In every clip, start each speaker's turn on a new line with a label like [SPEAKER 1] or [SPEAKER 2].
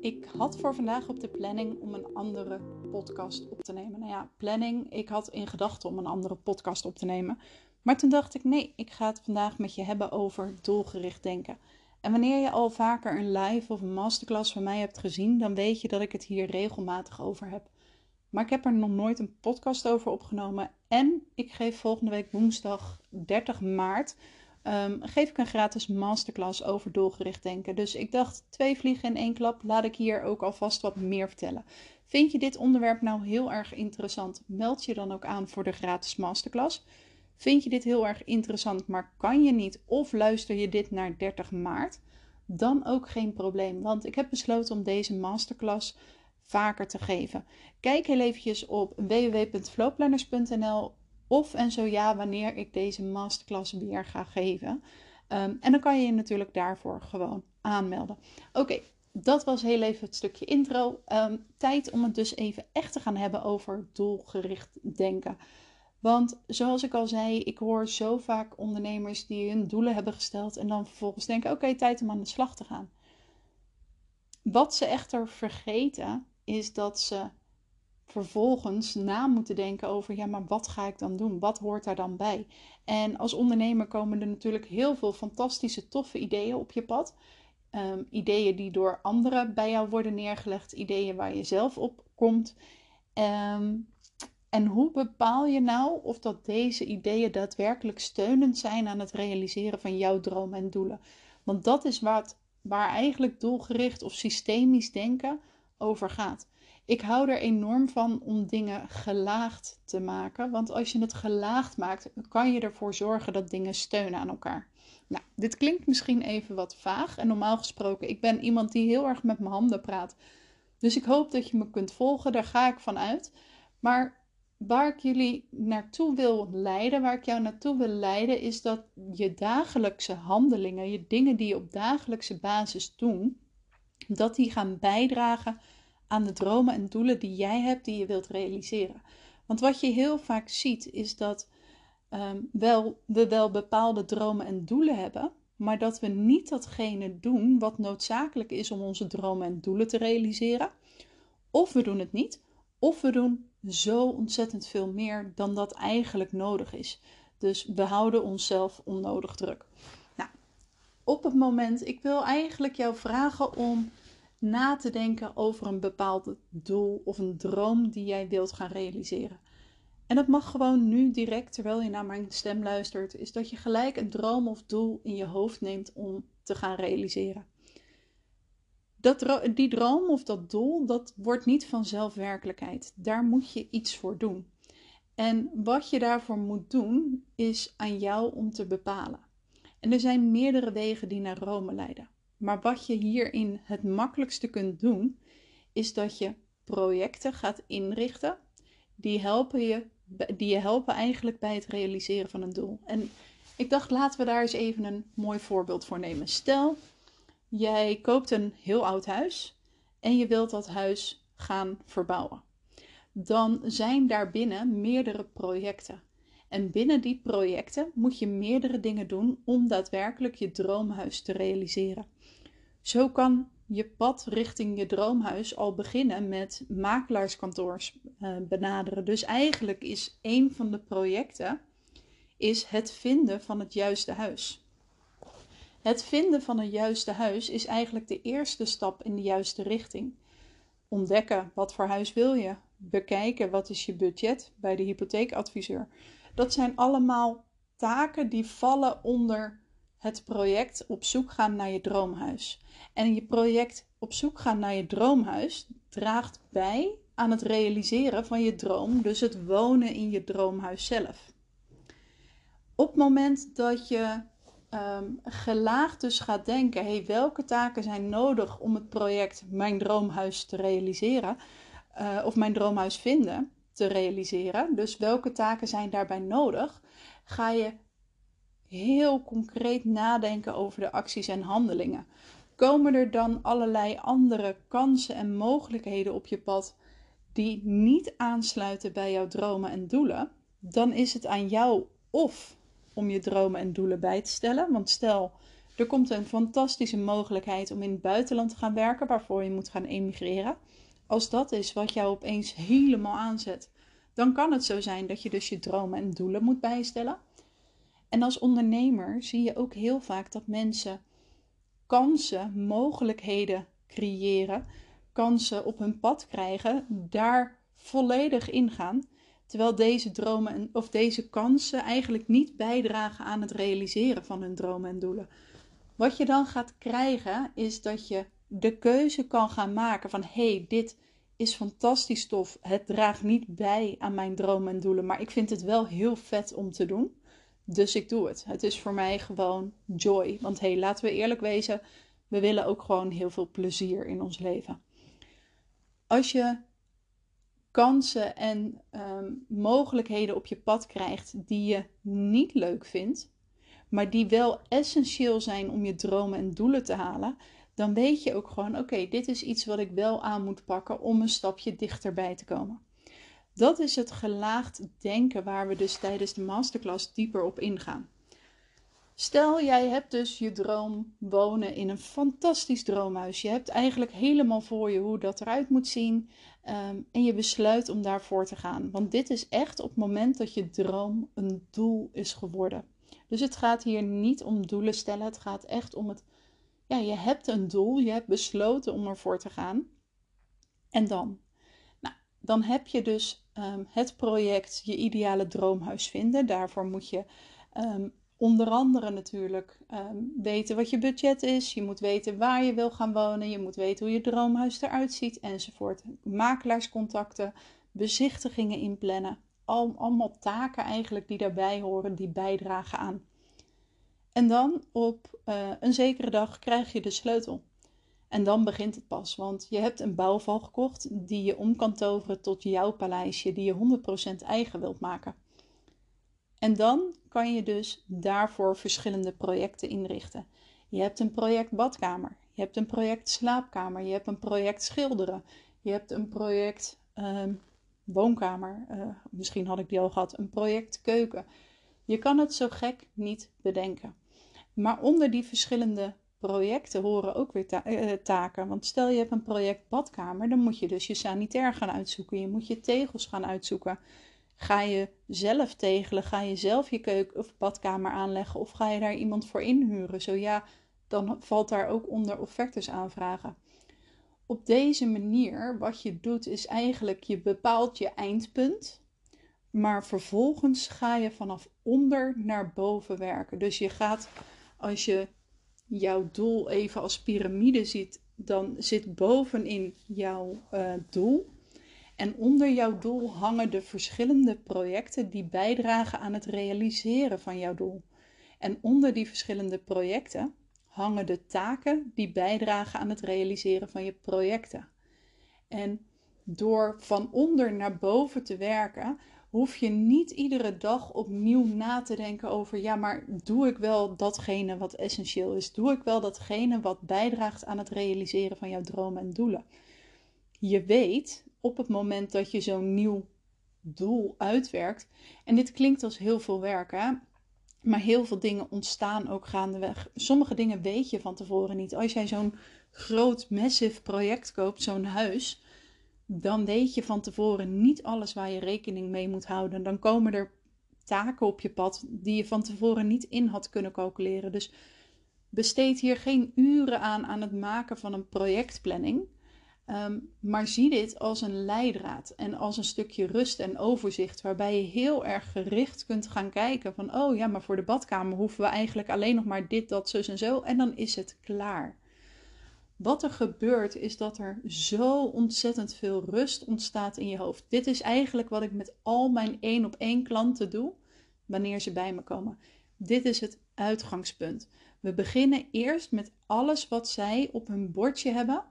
[SPEAKER 1] Ik had voor vandaag op de planning om een andere podcast op te nemen. Nou ja, planning. Ik had in gedachten om een andere podcast op te nemen. Maar toen dacht ik: nee, ik ga het vandaag met je hebben over doelgericht denken. En wanneer je al vaker een live of een masterclass van mij hebt gezien, dan weet je dat ik het hier regelmatig over heb. Maar ik heb er nog nooit een podcast over opgenomen. En ik geef volgende week woensdag 30 maart um, geef ik een gratis masterclass over doelgericht denken. Dus ik dacht, twee vliegen in één klap, laat ik hier ook alvast wat meer vertellen. Vind je dit onderwerp nou heel erg interessant? Meld je dan ook aan voor de gratis masterclass. Vind je dit heel erg interessant, maar kan je niet of luister je dit naar 30 maart? Dan ook geen probleem, want ik heb besloten om deze masterclass vaker te geven. Kijk heel eventjes op www.flowplanners.nl of en zo ja, wanneer ik deze masterclass weer ga geven. Ehm, en dan kan je je natuurlijk daarvoor gewoon aanmelden. Oké, dat was heel even het stukje intro. Ehm, tijd om het dus even echt te gaan hebben over doelgericht denken. Want zoals ik al zei, ik hoor zo vaak ondernemers die hun doelen hebben gesteld en dan vervolgens denken: oké, tijd om aan de slag te gaan. Wat ze echter vergeten is dat ze vervolgens na moeten denken over, ja, maar wat ga ik dan doen? Wat hoort daar dan bij? En als ondernemer komen er natuurlijk heel veel fantastische, toffe ideeën op je pad. Ehm, ideeën die door anderen bij jou worden neergelegd, ideeën waar je zelf op komt. Ehm, en hoe bepaal je nou of dat deze ideeën daadwerkelijk steunend zijn aan het realiseren van jouw dromen en doelen? Want dat is wat, waar eigenlijk doelgericht of systemisch denken over gaat. Ik hou er enorm van om dingen gelaagd te maken. Want als je het gelaagd maakt, kan je ervoor zorgen dat dingen steunen aan elkaar. Nou, dit klinkt misschien even wat vaag. En normaal gesproken, ik ben iemand die heel erg met mijn handen praat. Dus ik hoop dat je me kunt volgen. Daar ga ik van uit. Maar waar ik jullie naartoe wil leiden, waar ik jou naartoe wil leiden, is dat je dagelijkse handelingen, je dingen die je op dagelijkse basis doet, dat die gaan bijdragen aan de dromen en doelen die jij hebt, die je wilt realiseren. Want wat je heel vaak ziet, is dat um, wel, we wel bepaalde dromen en doelen hebben, maar dat we niet datgene doen wat noodzakelijk is om onze dromen en doelen te realiseren. Of we doen het niet, of we doen zo ontzettend veel meer dan dat eigenlijk nodig is. Dus we houden onszelf onnodig druk. Nou, op het moment, ik wil eigenlijk jou vragen om na te denken over een bepaald doel of een droom die jij wilt gaan realiseren. En dat mag gewoon nu direct, terwijl je naar mijn stem luistert, is dat je gelijk een droom of doel in je hoofd neemt om te gaan realiseren. Dat, die droom of dat doel, dat wordt niet vanzelf werkelijkheid. Daar moet je iets voor doen. En wat je daarvoor moet doen, is aan jou om te bepalen. En er zijn meerdere wegen die naar Rome leiden. Maar wat je hierin het makkelijkste kunt doen, is dat je projecten gaat inrichten die helpen je, die je helpen eigenlijk bij het realiseren van een doel. En ik dacht, laten we daar eens even een mooi voorbeeld voor nemen. Stel, jij koopt een heel oud huis en je wilt dat huis gaan verbouwen. Dan zijn daarbinnen meerdere projecten. En binnen die projecten moet je meerdere dingen doen om daadwerkelijk je droomhuis te realiseren. Zo kan je pad richting je droomhuis al beginnen met makelaarskantoors uh, benaderen. Dus eigenlijk is een van de projecten is het vinden van het juiste huis. Het vinden van het juiste huis is eigenlijk de eerste stap in de juiste richting. Ontdekken wat voor huis wil je. Bekijken wat is je budget bij de hypotheekadviseur. Dat zijn allemaal taken die vallen onder het project op zoek gaan naar je droomhuis. En je project op zoek gaan naar je droomhuis draagt bij aan het realiseren van je droom, dus het wonen in je droomhuis zelf. Op het moment dat je um, gelaagd dus gaat denken, hey, welke taken zijn nodig om het project mijn droomhuis te realiseren, uh, of mijn droomhuis vinden te realiseren, dus welke taken zijn daarbij nodig, ga je heel concreet nadenken over de acties en handelingen. Komen er dan allerlei andere kansen en mogelijkheden op je pad die niet aansluiten bij jouw dromen en doelen? Dan is het aan jou of om je dromen en doelen bij te stellen. Want stel, Er komt een fantastische mogelijkheid om in het buitenland te gaan werken, waarvoor je moet gaan emigreren. Als dat is wat jou opeens helemaal aanzet, dan kan het zo zijn dat je dus je dromen en doelen moet bijstellen. En als ondernemer zie je ook heel vaak dat mensen kansen, mogelijkheden creëren, kansen op hun pad krijgen, daar volledig ingaan. Terwijl deze dromen of deze kansen eigenlijk niet bijdragen aan het realiseren van hun dromen en doelen. Wat je dan gaat krijgen is dat je de keuze kan gaan maken van hé, hey, dit is fantastisch tof. Het draagt niet bij aan mijn dromen en doelen, maar ik vind het wel heel vet om te doen. Dus ik doe het. Het is voor mij gewoon joy. Want hé, hey, laten we eerlijk wezen, we willen ook gewoon heel veel plezier in ons leven. Als je kansen en um, mogelijkheden op je pad krijgt die je niet leuk vindt, maar die wel essentieel zijn om je dromen en doelen te halen, dan weet je ook gewoon: oké, dit is iets wat ik wel aan moet pakken om een stapje dichterbij te komen. Dat is het gelaagd denken waar we dus tijdens de masterclass dieper op ingaan. Stel, jij hebt dus je droom wonen in een fantastisch droomhuis. Je hebt eigenlijk helemaal voor je hoe dat eruit moet zien. Um, en je besluit om daarvoor te gaan. Want dit is echt op het moment dat je droom een doel is geworden. Dus het gaat hier niet om doelen stellen. Het gaat echt om het. Ja, je hebt een doel. Je hebt besloten om ervoor te gaan. En dan? Nou, dan heb je dus um, het project Je Ideale Droomhuis vinden. Daarvoor moet je um, onder andere natuurlijk um, weten wat je budget is. Je moet weten waar je wil gaan wonen. Je moet weten hoe je droomhuis eruit ziet enzovoort. Makelaarscontacten, bezichtigingen inplannen. Al, allemaal taken eigenlijk die daarbij horen, die bijdragen aan. En dan op uh, een zekere dag krijg je de sleutel. En dan begint het pas, want je hebt een bouwval gekocht die je om kan toveren tot jouw paleisje, die je 100% eigen wilt maken. En dan kan je dus daarvoor verschillende projecten inrichten. Je hebt een project badkamer, je hebt een project slaapkamer, je hebt een project schilderen, je hebt een project uh, woonkamer, uh, misschien had ik die al gehad, een project keuken. Je kan het zo gek niet bedenken. Maar onder die verschillende projecten horen ook weer ta uh, taken. Want stel je hebt een project badkamer, dan moet je dus je sanitair gaan uitzoeken. Je moet je tegels gaan uitzoeken. Ga je zelf tegelen? Ga je zelf je keuken of badkamer aanleggen? Of ga je daar iemand voor inhuren? Zo ja, dan valt daar ook onder offertes aanvragen. Op deze manier, wat je doet, is eigenlijk je bepaalt je eindpunt. Maar vervolgens ga je vanaf onder naar boven werken. Dus je gaat, als je jouw doel even als piramide ziet, dan zit bovenin jouw uh, doel en onder jouw doel hangen de verschillende projecten die bijdragen aan het realiseren van jouw doel. En onder die verschillende projecten hangen de taken die bijdragen aan het realiseren van je projecten. En door van onder naar boven te werken, hoef je niet iedere dag opnieuw na te denken over: ja, maar doe ik wel datgene wat essentieel is? Doe ik wel datgene wat bijdraagt aan het realiseren van jouw dromen en doelen? Je weet op het moment dat je zo'n nieuw doel uitwerkt. En dit klinkt als heel veel werk? Maar heel veel dingen ontstaan ook gaandeweg. Sommige dingen weet je van tevoren niet. Als jij zo'n groot, massive project koopt, zo'n huis, dan weet je van tevoren niet alles waar je rekening mee moet houden. Dan komen er taken op je pad die je van tevoren niet in had kunnen calculeren. Dus besteed hier geen uren aan aan het maken van een projectplanning. Ehm, maar zie dit als een leidraad en als een stukje rust en overzicht, waarbij je heel erg gericht kunt gaan kijken van, oh ja, maar voor de badkamer hoeven we eigenlijk alleen nog maar dit, dat, zus en zo, en dan is het klaar. Wat er gebeurt is dat er zo ontzettend veel rust ontstaat in je hoofd. Dit is eigenlijk wat ik met al mijn één op één klanten doe wanneer ze bij me komen. Dit is het uitgangspunt. We beginnen eerst met alles wat zij op hun bordje hebben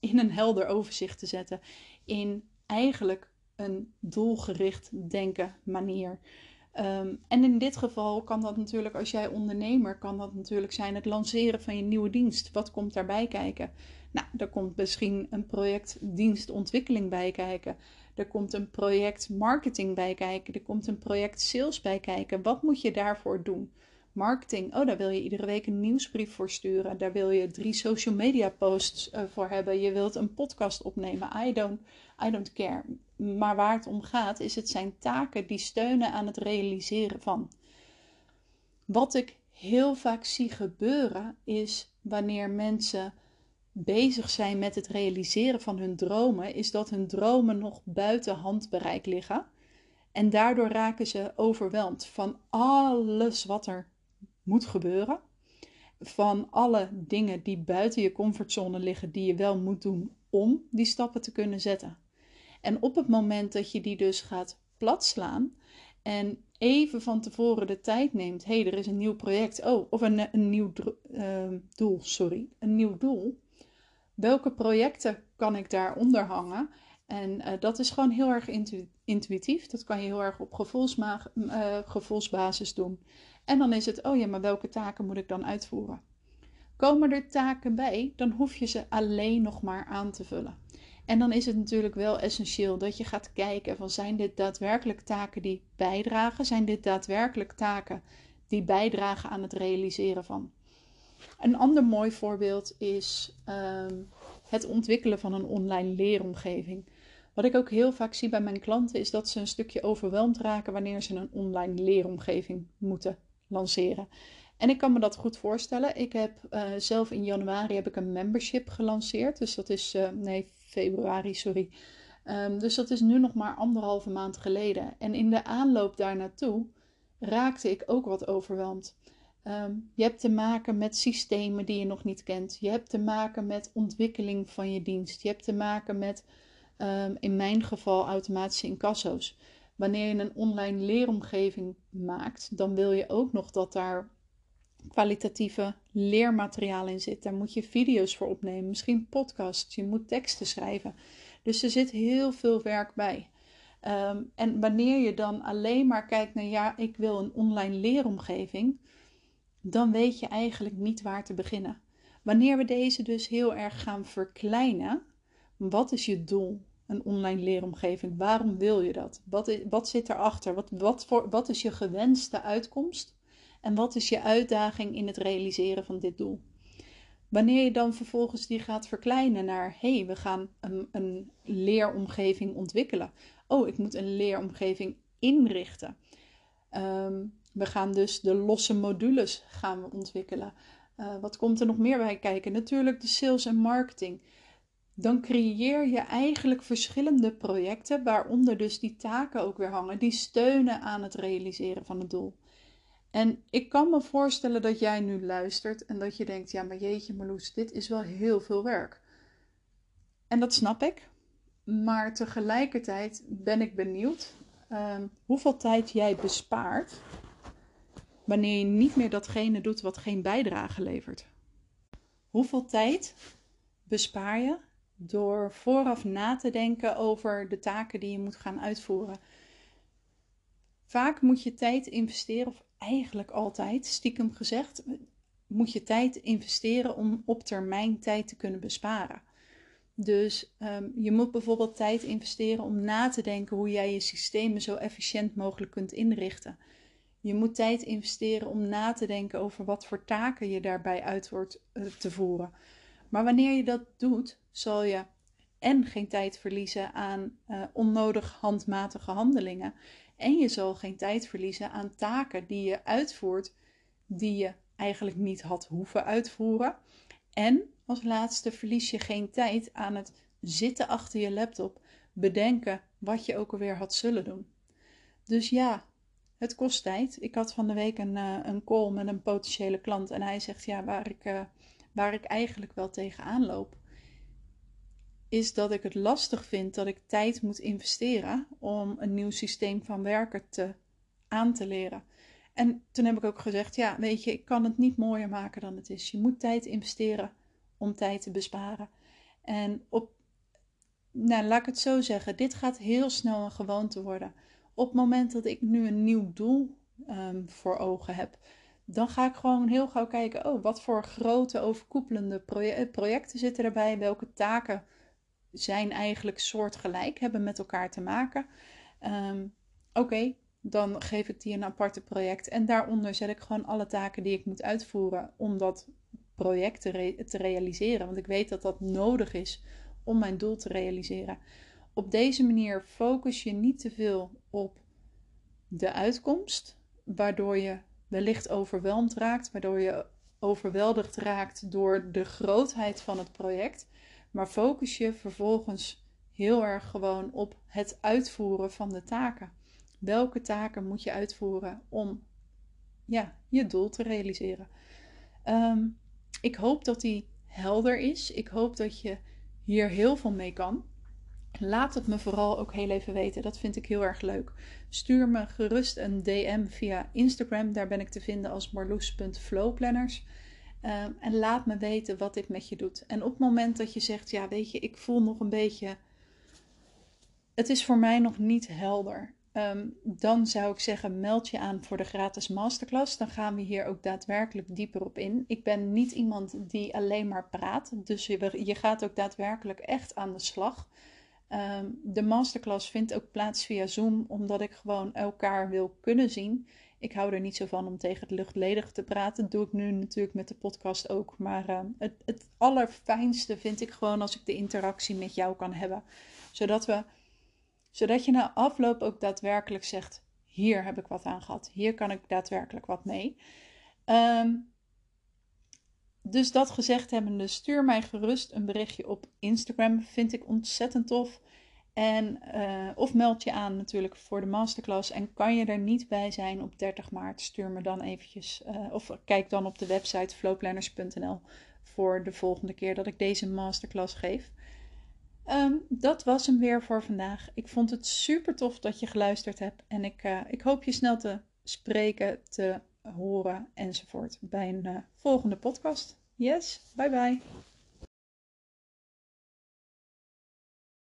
[SPEAKER 1] in een helder overzicht te zetten. In eigenlijk een doelgericht denken manier. Ehm, en in dit geval kan dat natuurlijk, als jij ondernemer, kan dat natuurlijk zijn het lanceren van je nieuwe dienst. Wat komt daarbij kijken? Nou, er komt misschien een project dienstontwikkeling bij kijken. Er komt een project marketing bij kijken. Er komt een project sales bij kijken. Wat moet je daarvoor doen? Marketing, oh, daar wil je iedere week een nieuwsbrief voor sturen. Daar wil je drie social media posts uh, voor hebben. Je wilt een podcast opnemen. I don't, I don't care. Maar waar het om gaat, is het zijn taken die steunen aan het realiseren van. Wat ik heel vaak zie gebeuren, is wanneer mensen bezig zijn met het realiseren van hun dromen, is dat hun dromen nog buiten handbereik liggen. En daardoor raken ze overweldigd van alles wat er moet gebeuren. Van alle dingen die buiten je comfortzone liggen, die je wel moet doen om die stappen te kunnen zetten. En op het moment dat je die dus gaat platslaan en even van tevoren de tijd neemt, hé, hey, er is een nieuw project, oh, of een, een nieuw uh, doel, sorry, een nieuw doel. Welke projecten kan ik daaronder hangen? En uh, dat is gewoon heel erg intu intuïtief. Dat kan je heel erg op uh, gevoelsbasis doen. En dan is het, oh ja, maar welke taken moet ik dan uitvoeren? Komen er taken bij, dan hoef je ze alleen nog maar aan te vullen. En dan is het natuurlijk wel essentieel dat je gaat kijken van zijn dit daadwerkelijk taken die bijdragen? Zijn dit daadwerkelijk taken die bijdragen aan het realiseren van? Een ander mooi voorbeeld is um, het ontwikkelen van een online leeromgeving. Wat ik ook heel vaak zie bij mijn klanten is dat ze een stukje overweldigd raken wanneer ze een online leeromgeving moeten lanceren. En ik kan me dat goed voorstellen. Ik heb uh, zelf in januari heb ik een membership gelanceerd. Dus dat is, uh, nee, februari, sorry. Um, dus dat is nu nog maar anderhalve maand geleden. En in de aanloop daar naartoe raakte ik ook wat overweldigd. Um, je hebt te maken met systemen die je nog niet kent. Je hebt te maken met ontwikkeling van je dienst. Je hebt te maken met, um, in mijn geval, automatische incasso's. Wanneer je een online leeromgeving maakt, dan wil je ook nog dat daar kwalitatieve leermateriaal in zit. Daar moet je video's voor opnemen, misschien podcasts, je moet teksten schrijven. Dus er zit heel veel werk bij. Um, en wanneer je dan alleen maar kijkt naar ja, ik wil een online leeromgeving, dan weet je eigenlijk niet waar te beginnen. Wanneer we deze dus heel erg gaan verkleinen, wat is je doel? Een online leeromgeving. Waarom wil je dat? Wat, is, wat zit erachter? Wat, wat, voor, wat is je gewenste uitkomst? En wat is je uitdaging in het realiseren van dit doel? Wanneer je dan vervolgens die gaat verkleinen naar, hé, hey, we gaan een, een leeromgeving ontwikkelen. Oh, ik moet een leeromgeving inrichten. Um, we gaan dus de losse modules gaan we ontwikkelen. Uh, wat komt er nog meer bij kijken? Natuurlijk de sales en marketing. Dan creëer je eigenlijk verschillende projecten, waaronder dus die taken ook weer hangen, die steunen aan het realiseren van het doel. En ik kan me voorstellen dat jij nu luistert en dat je denkt: ja, maar jeetje, Marloes, dit is wel heel veel werk. En dat snap ik. Maar tegelijkertijd ben ik benieuwd um, hoeveel tijd jij bespaart wanneer je niet meer datgene doet wat geen bijdrage levert. Hoeveel tijd bespaar je door vooraf na te denken over de taken die je moet gaan uitvoeren? Vaak moet je tijd investeren, of eigenlijk altijd, stiekem gezegd, moet je tijd investeren om op termijn tijd te kunnen besparen. Dus um, je moet bijvoorbeeld tijd investeren om na te denken hoe jij je systemen zo efficiënt mogelijk kunt inrichten. Je moet tijd investeren om na te denken over wat voor taken je daarbij uit wordt uh, te voeren. Maar wanneer je dat doet, zal je en geen tijd verliezen aan uh, onnodig handmatige handelingen. En je zal geen tijd verliezen aan taken die je uitvoert die je eigenlijk niet had hoeven uitvoeren. En als laatste verlies je geen tijd aan het zitten achter je laptop, bedenken wat je ook alweer had zullen doen. Dus ja, het kost tijd. Ik had van de week een, uh, een call met een potentiële klant en hij zegt ja, waar ik, uh, waar ik eigenlijk wel tegenaan loop, is dat ik het lastig vind dat ik tijd moet investeren om een nieuw systeem van werken te, aan te leren. En toen heb ik ook gezegd, ja, weet je, ik kan het niet mooier maken dan het is. Je moet tijd investeren om tijd te besparen. En op, nou, laat ik het zo zeggen, dit gaat heel snel een gewoonte worden. Op het moment dat ik nu een nieuw doel um, voor ogen heb, dan ga ik gewoon heel gauw kijken, oh, wat voor grote overkoepelende projecten zitten erbij? Welke taken zijn eigenlijk soortgelijk, hebben met elkaar te maken? Um, Oké, dan geef ik die een aparte project. En daaronder zet ik gewoon alle taken die ik moet uitvoeren om dat project te, te realiseren. Want ik weet dat dat nodig is om mijn doel te realiseren. Op deze manier focus je niet te veel op de uitkomst, waardoor je wellicht overweldigd raakt, waardoor je overweldigd raakt door de grootheid van het project, maar focus je vervolgens heel erg gewoon op het uitvoeren van de taken. Welke taken moet je uitvoeren om ja, je doel te realiseren? Ehm, ik hoop dat die helder is. Ik hoop dat je hier heel veel mee kan. Laat het me vooral ook heel even weten. Dat vind ik heel erg leuk. Stuur me gerust een DM via Instagram. Daar ben ik te vinden als marloes.flowplanners. Ehm, en laat me weten wat dit met je doet. En op het moment dat je zegt, ja weet je, ik voel nog een beetje... Het is voor mij nog niet helder. Ehm, dan zou ik zeggen, meld je aan voor de gratis masterclass. Dan gaan we hier ook daadwerkelijk dieper op in. Ik ben niet iemand die alleen maar praat. Dus je, je gaat ook daadwerkelijk echt aan de slag. Ehm, de masterclass vindt ook plaats via Zoom, omdat ik gewoon elkaar wil kunnen zien. Ik hou er niet zo van om tegen het luchtledig te praten. Dat doe ik nu natuurlijk met de podcast ook. Maar ehm, het, het allerfijnste vind ik gewoon als ik de interactie met jou kan hebben. Zodat, we, zodat je na afloop ook daadwerkelijk zegt: hier heb ik wat aan gehad. Hier kan ik daadwerkelijk wat mee. Um, dus dat gezegd hebbende, stuur mij gerust een berichtje op Instagram. Vind ik ontzettend tof. En, uh, of meld je aan natuurlijk voor de masterclass. En kan je er niet bij zijn op 30 maart, stuur me dan eventjes. Uh, of kijk dan op de website flowplanners.nl voor de volgende keer dat ik deze masterclass geef. Um, dat was hem weer voor vandaag. Ik vond het super tof dat je geluisterd hebt. En ik, uh, ik hoop je snel te spreken, te horen enzovoort bij een volgende podcast. Yes, bye bye.